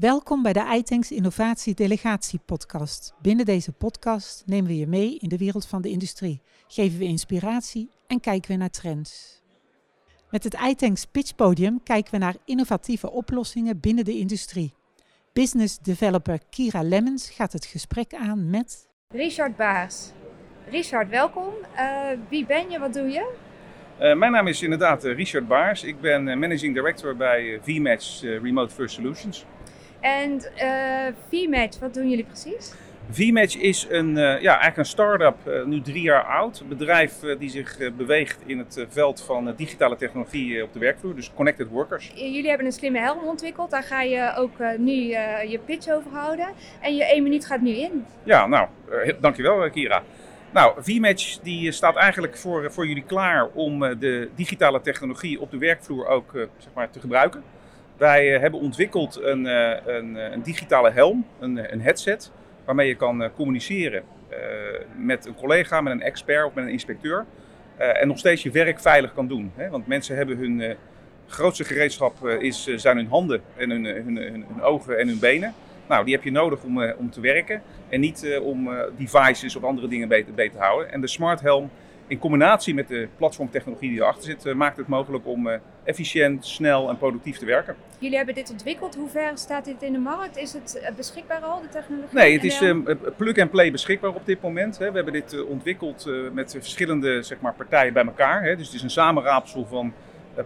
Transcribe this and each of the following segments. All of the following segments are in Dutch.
Welkom bij de iTanks Innovatie Delegatie podcast. Binnen deze podcast nemen we je mee in de wereld van de industrie, geven we inspiratie en kijken we naar trends. Met het iTanks Pitch Podium kijken we naar innovatieve oplossingen binnen de industrie. Business developer Kira Lemmens gaat het gesprek aan met Richard Baars. Richard, welkom. Uh, wie ben je, wat doe je? Uh, mijn naam is inderdaad uh, Richard Baars. Ik ben Managing Director bij VMatch Remote First Solutions. En VMatch, wat doen jullie precies? VMatch is een, ja, eigenlijk een start-up, nu drie jaar oud. Een bedrijf die zich beweegt in het veld van digitale technologie op de werkvloer, dus connected workers. Jullie hebben een slimme helm ontwikkeld, daar ga je ook nu je pitch over houden. En je één minuut gaat nu in. Ja, nou, dankjewel Kira. Nou, VMatch die staat eigenlijk voor, voor jullie klaar om eh, de digitale technologie op de werkvloer ook eh, zeg maar, te gebruiken. Wij eh, hebben ontwikkeld een, een, een digitale helm, een, een, headset, waarmee je kan communiceren met een collega, met een expert of met een inspecteur. en nog steeds je werk veilig kan doen. Want mensen hebben hun grootste gereedschap is, zijn hun handen en hun, hun, hun, ogen en hun benen. Nou, die heb je nodig om, om te werken en niet om devices of andere dingen beter, beter te houden. En de Smart Helm in combinatie met de platformtechnologie die erachter zit, maakt het mogelijk om efficiënt, snel en productief te werken. Jullie hebben dit ontwikkeld. Hoe ver staat dit in de markt? Is het beschikbaar al, de technologie? Nee, het is plug-and-play beschikbaar op dit moment. Hè. We hebben dit ontwikkeld met verschillende zeg maar, partijen bij elkaar. Hè. Dus het is een samenraapsel van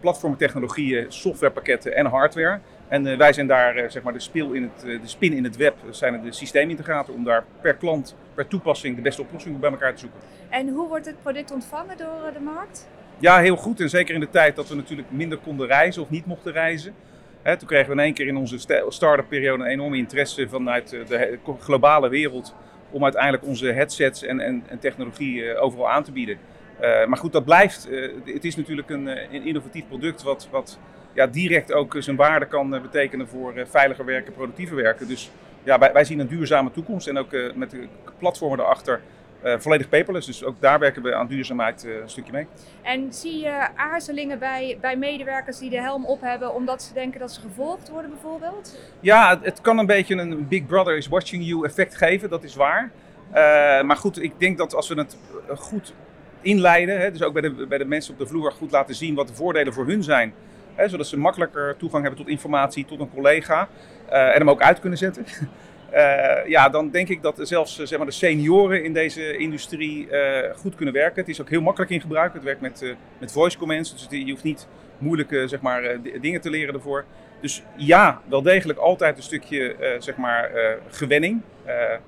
platformtechnologieën, softwarepakketten en hardware. En uh, wij zijn daar uh, zeg maar de, spil in het, uh, de spin in het web, zijn de systeemintegrator om daar per klant, per toepassing de beste oplossing bij elkaar te zoeken. En hoe wordt het product ontvangen door de markt? Ja, heel goed. En zeker in de tijd dat we natuurlijk minder konden reizen of niet mochten reizen. Hè, toen kregen we in één keer in onze start-up periode een enorme interesse vanuit de globale wereld om uiteindelijk onze headsets en, en, en technologie overal aan te bieden. Maar goed, dat blijft. het is natuurlijk een, een innovatief product wat, wat ja, direct ook zijn waarde kan eh, betekenen voor eh, veiliger werken, productiever werken. Dus ja, wij, wij zien een duurzame toekomst en ook eh, met de platformen erachter uh, volledig paperless. Dus ook daar werken we aan duurzaamheid uh, een stukje mee. En zie je aarzelingen bij, bij medewerkers die de helm op hebben omdat ze denken dat ze gevolgd worden bijvoorbeeld? Ja, het, het kan een beetje een Big Brother is watching you effect geven, dat is waar. Uh, maar goed, ik denk dat als we het goed inleiden, hè, dus ook bij de, bij de mensen op de vloer goed laten zien wat de voordelen voor hun zijn Hè, zodat ze makkelijker toegang hebben tot informatie, tot een collega. Uh, en hem ook uit kunnen zetten. Uh, ja, dan denk ik dat zelfs zeg maar, de senioren in deze industrie goed kunnen werken. Het is ook heel makkelijk in gebruik. Het werkt met, met voice commands, dus je hoeft niet moeilijke zeg maar, dingen te leren ervoor. Dus ja, wel degelijk altijd een stukje zeg maar, gewenning.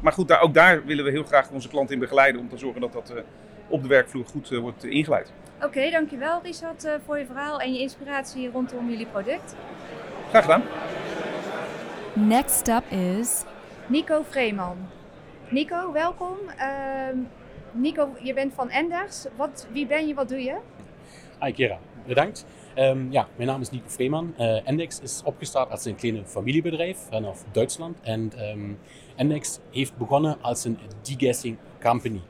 maar goed, daar, ook daar willen we heel graag onze klanten in begeleiden om te zorgen dat dat op de werkvloer goed wordt ingeleid. Oké, dankjewel Richard uh, voor je verhaal en je inspiratie rondom jullie product. Graag gedaan. Next up is Nico Vreeman. Nico, welkom. Uh, Nico, je bent van Enders. Wat, wie ben je, wat doe je? Hi Kira, bedankt. Um, ja, mijn naam is Nico Vreeman. Uh, is opgestart als een kleine familiebedrijf vanaf Duitsland. En um, Endex heeft begonnen als een degassing company.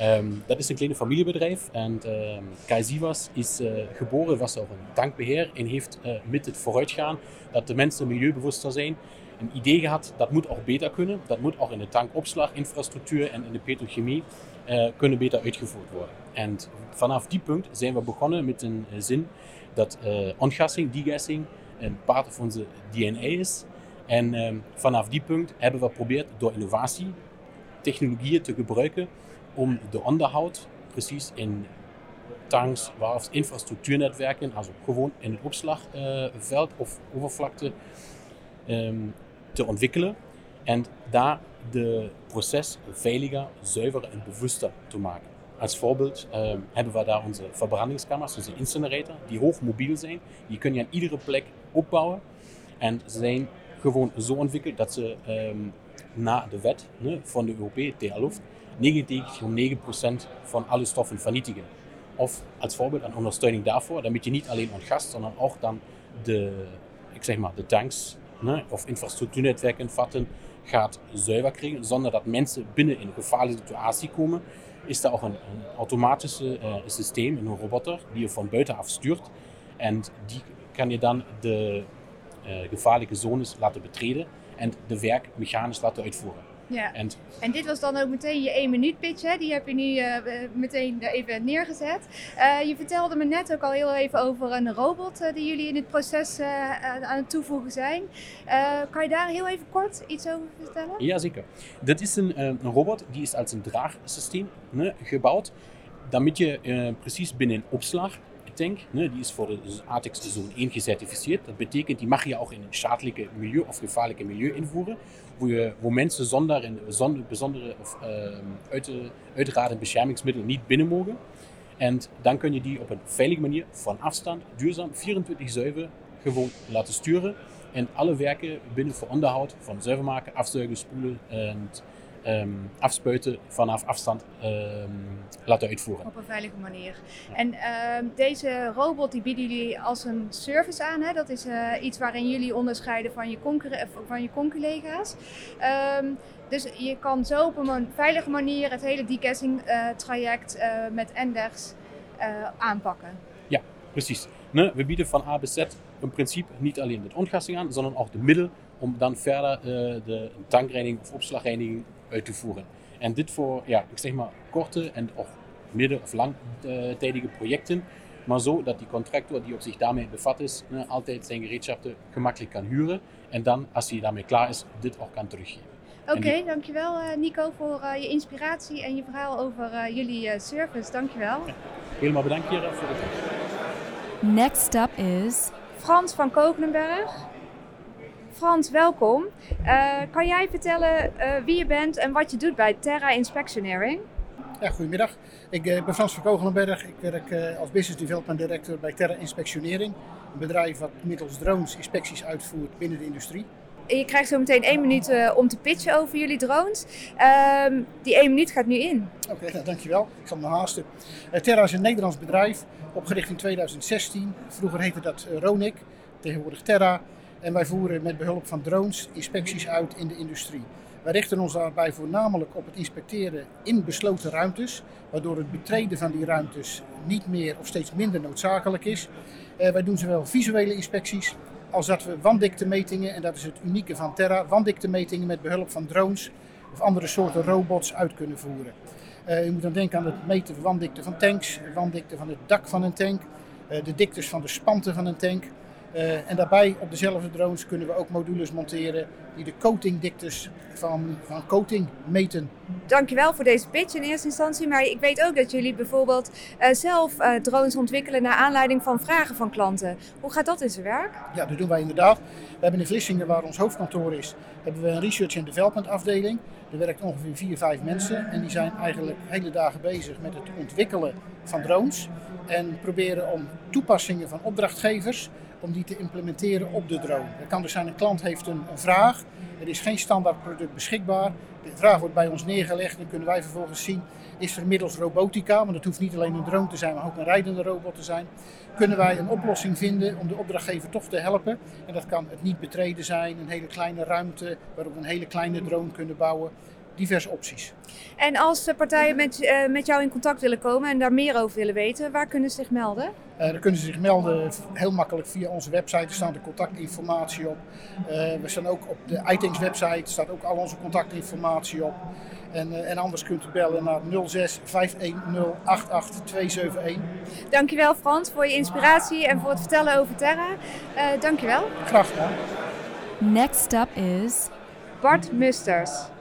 Um, dat is een kleine familiebedrijf en um, Kai is uh, geboren, was ook een tankbeheer en heeft uh, met het vooruitgaan dat de mensen milieubewuster zijn, een idee gehad dat moet ook beter kunnen. Dat moet ook in de tankopslaginfrastructuur en in de petrochemie uh, kunnen beter uitgevoerd worden. En vanaf die punt zijn we begonnen met een zin dat ontgassing, degassing een part van onze DNA is. En um, vanaf die punt hebben we geprobeerd door innovatie technologieën te gebruiken om de onderhoud precies in tanks, waarfs, infrastructuurnetwerken, also gewoon in het opslagveld uh, of overvlakte, um, te ontwikkelen. En daar de proces veiliger, zuiverer en bewuster te maken. Als voorbeeld um, hebben we daar onze verbrandingskamers, onze incinerator, die hoog mobiel zijn. Die kun je aan iedere plek opbouwen. En zijn gewoon zo ontwikkeld dat ze um, na de wet ne, van de Europese TH-lucht 99,9% van alle stoffen vernietigen. Of als voorbeeld een ondersteuning daarvoor, damit je niet alleen ontgast, sondern ook dan de, ik zeg maar, de tanks ne, of infrastructuurnetwerken vatten gaat zuiver krijgen, zonder dat mensen binnen in een gevaarlijke situatie komen. Is daar ook een, automatische uh, systeem, een roboter, die je van buitenaf stuurt. En die kan je dan de gevaarlijke zones laten betreden en de werk mechanisch laten uitvoeren. Ja. En, en, dit was dan ook meteen je één minuut pitch, hè? die heb je nu uh, meteen even neergezet. Uh, je vertelde me net ook al heel even over een robot uh, die jullie in het proces aan het toevoegen zijn. kan je daar heel even kort iets over vertellen? Ja, zeker. Dit is een, een robot die is als een draagsysteem ne, gebouwd, damit je precies binnen een opslag tank, ne, die is voor de ATEX Zone 1 gecertificeerd. Dat betekent, die mag je ook in een schadelijke milieu of gevaarlijke milieu invoeren, wo, wo mensen zonder een zonder, bijzondere of uh, uiteraard beschermingsmiddel niet binnen mogen. En dan kun je die op een veilige manier van afstand, duurzaam, 24-7 gewoon laten sturen. En alle werken binnen voor onderhoud, van zuiver maken, afzuigen, spoelen en um, afspuiten vanaf afstand um, laten uitvoeren. Op een veilige manier. En uh, deze robot die bieden jullie als een service aan. Hè? Dat is uh, iets waarin jullie onderscheiden van je, van je conculega's. Um, dus je kan zo op een veilige manier het hele degassing uh, traject uh, met Enders aanpakken. Ja, precies. Ne, we bieden van A bis Z in principe niet alleen de ontgassing aan, sondern ook de middel om dan verder de tankreinigung of opslagreiniging uit te voeren. En dit voor, ja, ik zeg maar, korte en ook midden- of langtijdige projecten. Maar zo dat die contractor die op zich daarmee bevat is, ne, altijd zijn gereedschappen gemakkelijk kan huren. En dan, als hij daarmee klaar is, dit ook kan teruggeven. Oké, okay, dankjewel uh, Nico voor uh, je inspiratie en je verhaal over uh, jullie service. Dankjewel. Ja, helemaal bedankt hier voor de Next up is... Frans van Kokenenberg. Frans, welkom. Uh, kan jij vertellen uh, wie je bent en wat je doet bij Terra Inspectionering? Ja, goedemiddag. Ik uh, ben Frans van Kogelenberg. Ik werk als Business Development Director bij Terra Inspectionering. Een bedrijf wat middels drones inspecties uitvoert binnen de industrie. Je krijgt zo meteen één minuut om te pitchen over jullie drones. Ehm, die één minuut gaat nu in. Oké, okay, nou, dankjewel. Ik zal me haasten. Terra is een Nederlands bedrijf, opgericht in 2016. Vroeger heette dat Ronic, tegenwoordig Terra. En wij voeren met behulp van drones inspecties uit in de industrie. Wij richten ons daarbij voornamelijk op het inspecteren in besloten ruimtes, waardoor het betreden van die ruimtes niet meer of steeds minder noodzakelijk is. Uh, wij doen zowel visuele inspecties als dat we wandiktemetingen, en dat is het unieke van Terra, wandiktemetingen met behulp van drones of andere soorten robots uit kunnen voeren. Uh, je moet dan denken aan het meten van wanddikte van tanks, wanddikte van het dak van een tank, uh, de diktes van de spanten van een tank. Uh, en daarbij op dezelfde drones kunnen we ook modules monteren die de coatingdiktes van, van coating meten. Dankjewel voor deze pitch in eerste instantie. Maar ik weet ook dat jullie bijvoorbeeld uh, zelf uh, drones ontwikkelen naar aanleiding van vragen van klanten. Hoe gaat dat in zijn werk? Ja, dat doen wij inderdaad. We hebben in Vlissingen, waar ons hoofdkantoor is, hebben we een research and development afdeling. Er werkt ongeveer vier, vijf mensen en die zijn eigenlijk hele dagen bezig met het ontwikkelen van drones. En proberen om toepassingen van opdrachtgevers om die te implementeren op de drone. Het kan dus zijn, een klant heeft een, een vraag, er is geen standaard product beschikbaar. De vraag wordt bij ons neergelegd en kunnen wij vervolgens zien, is er middels robotica, want het hoeft niet alleen een drone te zijn, maar ook een rijdende robot te zijn, kunnen wij een oplossing vinden om de opdrachtgever toch te helpen. En dat kan het niet betreden zijn, een hele kleine ruimte waarop we een hele kleine drone kunnen bouwen diverse opties. En als partijen met, uh, met jou in contact willen komen en daar meer over willen weten, waar kunnen ze zich melden? Uh, dan kunnen ze zich melden heel makkelijk via onze website. Er staat de contactinformatie op. Uh, we staan ook op de iTanks website, staat ook al onze contactinformatie op. En, en anders kunt u bellen naar 06 510 88271. Dankjewel Frans voor je inspiratie en voor het vertellen over Terra. dankjewel. Graag gedaan. Next up is Bart Musters.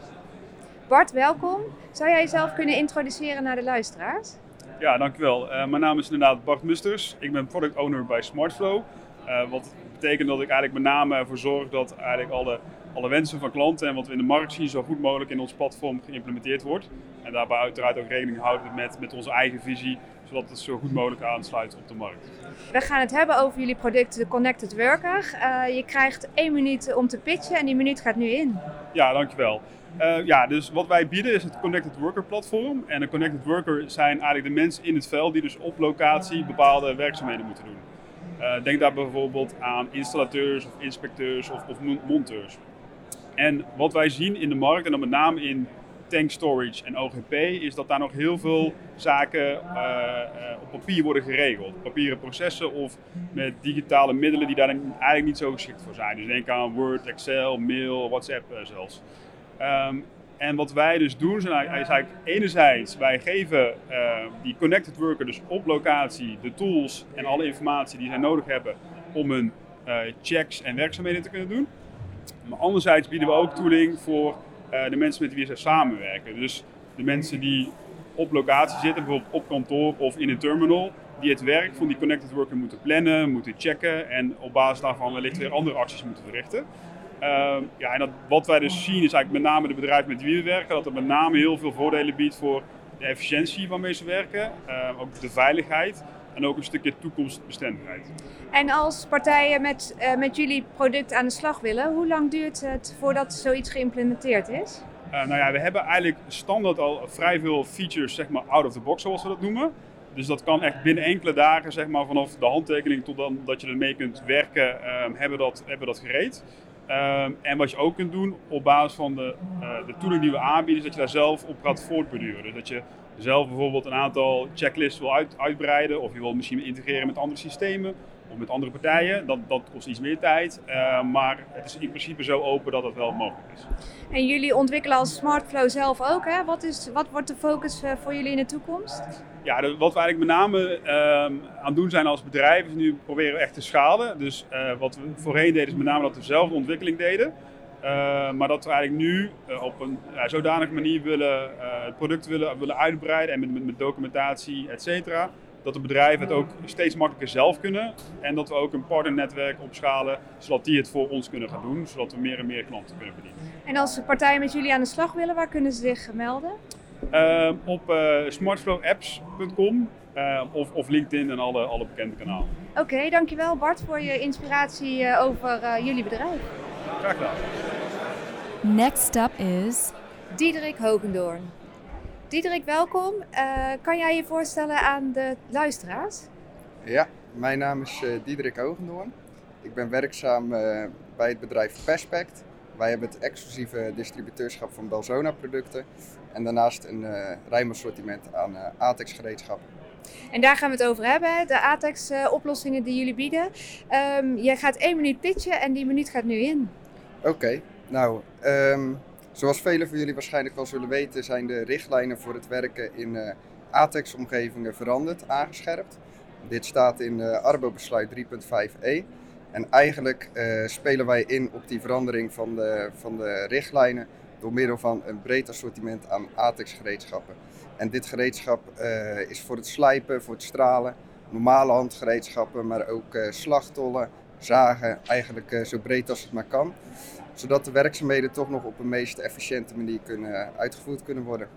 Bart, welkom. Zou jij jezelf kunnen introduceren naar de luisteraars? Ja, dankjewel. Uh, mijn naam is inderdaad Bart Musters. Ik ben product owner bij Smartflow. Uh, wat betekent dat ik eigenlijk met name ervoor zorg dat eigenlijk alle, alle wensen van klanten en wat we in de markt zien zo goed mogelijk in ons platform geïmplementeerd wordt. En daarbij uiteraard ook rekening houden met, met onze eigen visie, zodat het zo goed mogelijk aansluit op de markt. We gaan het hebben over jullie product, de Connected Worker. Uh, je krijgt één minuut om te pitchen en die minuut gaat nu in. Ja, dankjewel. Uh, ja, dus wat wij bieden is het Connected Worker platform. En een Connected Worker zijn eigenlijk de mensen in het veld die dus op locatie bepaalde werkzaamheden moeten doen. Uh, denk daar bijvoorbeeld aan installateurs of inspecteurs of, of monteurs. En wat wij zien in de markt, en dan met name in tank storage en OGP, is dat daar nog heel veel zaken op papier worden geregeld. Papieren processen of met digitale middelen die daar eigenlijk niet zo geschikt voor zijn. Dus denk aan Word, Excel, mail, WhatsApp zelfs. Ehm, en wat wij dus doen, is eigenlijk enerzijds, wij geven die connected worker dus op locatie de tools en alle informatie die zij nodig hebben om hun checks en werkzaamheden te kunnen doen. Maar anderzijds bieden we ook tooling voor uh, de mensen met wie ze samenwerken. Dus de mensen die op locatie zitten, bijvoorbeeld op kantoor of in een terminal, die het werk van die connected worker moeten plannen, moeten checken en op basis daarvan wellicht weer andere acties moeten verrichten. Uh, ja, en dat, wat wij dus zien is eigenlijk met name de bedrijven met wie we werken, dat het met name heel veel voordelen biedt voor de efficiëntie waarmee ze werken, uh, ook de veiligheid en ook een stukje toekomstbestendigheid. En als partijen met, uh, met jullie product aan de slag willen, hoe lang duurt het voordat zoiets geïmplementeerd is? Uh, nou ja, we hebben eigenlijk standaard al vrij veel features, zeg maar, out of the box, zoals we dat noemen. Dus dat kan echt binnen enkele dagen, zeg maar, vanaf de handtekening tot dan dat je ermee kunt werken, um, hebben, dat, hebben dat gereed. Um, en wat je ook kunt doen op basis van de, uh, de tooling die we aanbieden, is dat je daar zelf op gaat voortborduren. Dat je zelf bijvoorbeeld een aantal checklists wil uit, uitbreiden, of je wil misschien integreren met andere systemen of met andere partijen. Dat, dat kost iets meer tijd, uh, maar het is in principe zo open dat het wel mogelijk is. En jullie ontwikkelen als Smartflow zelf ook, hè? Wat, is, wat wordt de focus uh, voor jullie in de toekomst? Ja, de, wat we eigenlijk met name uh, aan het doen zijn als bedrijf, is nu proberen we echt te schalen. Dus eh, wat we voorheen deden, is met name dat we dezelfde ontwikkeling deden. Uh, maar dat we eigenlijk nu uh, op een zodanige manier willen, het product willen, willen uitbreiden en met, met, met documentatie, et cetera. Dat de bedrijven het ook steeds makkelijker zelf kunnen. En dat we ook een partnernetwerk opschalen, zodat die het voor ons kunnen gaan doen. Zodat we meer en meer klanten kunnen bedienen. En als partijen met jullie aan de slag willen, waar kunnen ze zich melden? Op smartflowapps.com of, of LinkedIn en alle, alle bekende kanalen. Oké, okay, dankjewel Bart voor je inspiratie over jullie bedrijf. Graag gedaan. Next up is... Diederik Hogendoorn. Diederik, welkom. Uh, kan jij je voorstellen aan de luisteraars? Ja, mijn naam is uh, Diederik Hogendoorn. Ik ben werkzaam uh, bij het bedrijf Perspect. Wij hebben het exclusieve distributeurschap van Belzona producten. En daarnaast een ruim assortiment aan ATEX gereedschappen. En daar gaan we het over hebben, de ATEX-oplossingen die jullie bieden. Um, je gaat één minuut pitchen en die minuut gaat nu in. Oké, okay. nou, um, zoals velen van jullie waarschijnlijk wel zullen weten, zijn de richtlijnen voor het werken in uh, ATEX-omgevingen veranderd, aangescherpt. Dit staat in uh, Arbo-besluit 3.5e. En eigenlijk uh, spelen wij in op die verandering van de, van de richtlijnen door middel van een breed assortiment aan ATEX-gereedschappen. En dit gereedschap uh, is voor het slijpen, voor het stralen, normale handgereedschappen, maar ook uh, slagtollen, zagen, eigenlijk uh, zo breed als het maar kan. Zodat de werkzaamheden toch nog op een meest efficiënte manier kunnen, uitgevoerd kunnen worden.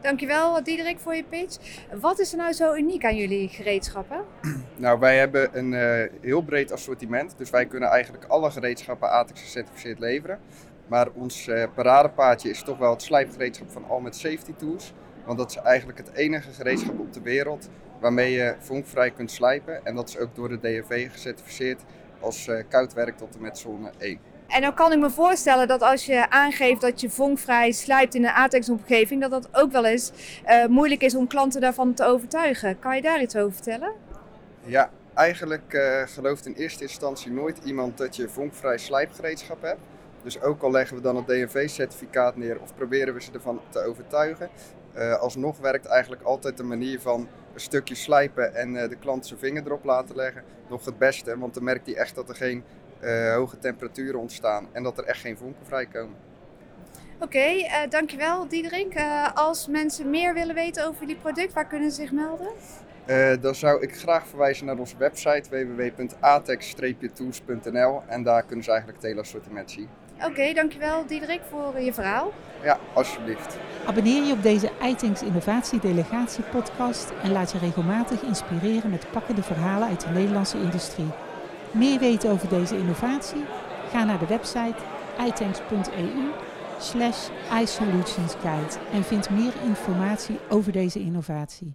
Dankjewel Diederik voor je pitch. Wat is er nou zo uniek aan jullie gereedschappen? Nou, wij hebben een heel breed assortiment. Dus wij kunnen eigenlijk alle gereedschappen ATEX gecertificeerd leveren. Maar ons paradepaardje is toch wel het slijpgereedschap van Almet Safety Tools. Want dat is eigenlijk het enige gereedschap op de wereld waarmee je vonkvrij kunt slijpen. En dat is ook door de DFV gecertificeerd als uh, koud werk tot en met zone 1. En dan kan ik me voorstellen dat als je aangeeft dat je vonkvrij slijpt in een ATEX-omgeving, dat dat ook wel eens uh, moeilijk is om klanten daarvan te overtuigen. Kan je daar iets over vertellen? Ja, eigenlijk uh, gelooft in eerste instantie nooit iemand dat je vonkvrij slijpgereedschap hebt. Dus ook al leggen we dan het DNV-certificaat neer of proberen we ze ervan te overtuigen, uh, alsnog werkt eigenlijk altijd de manier van een stukje slijpen en uh, de klant zijn vinger erop laten leggen nog het beste. Want dan merkt hij echt dat er geen uh, hoge temperaturen ontstaan en dat er echt geen vonken vrijkomen. Oké, okay, dankjewel Diederik. als mensen meer willen weten over jullie product, waar kunnen ze zich melden? dan zou ik graag verwijzen naar onze website www.atex-tools.nl en daar kunnen ze eigenlijk het hele assortiment zien. Oké, okay, dankjewel Diederik voor je verhaal. Ja, alsjeblieft. Abonneer je op deze iTanks Innovatie Delegatie podcast en laat je regelmatig inspireren met pakkende verhalen uit de Nederlandse industrie. Meer weten over deze innovatie? Ga naar de website itanks.eu slash iSolutionsGuide en vind meer informatie over deze innovatie.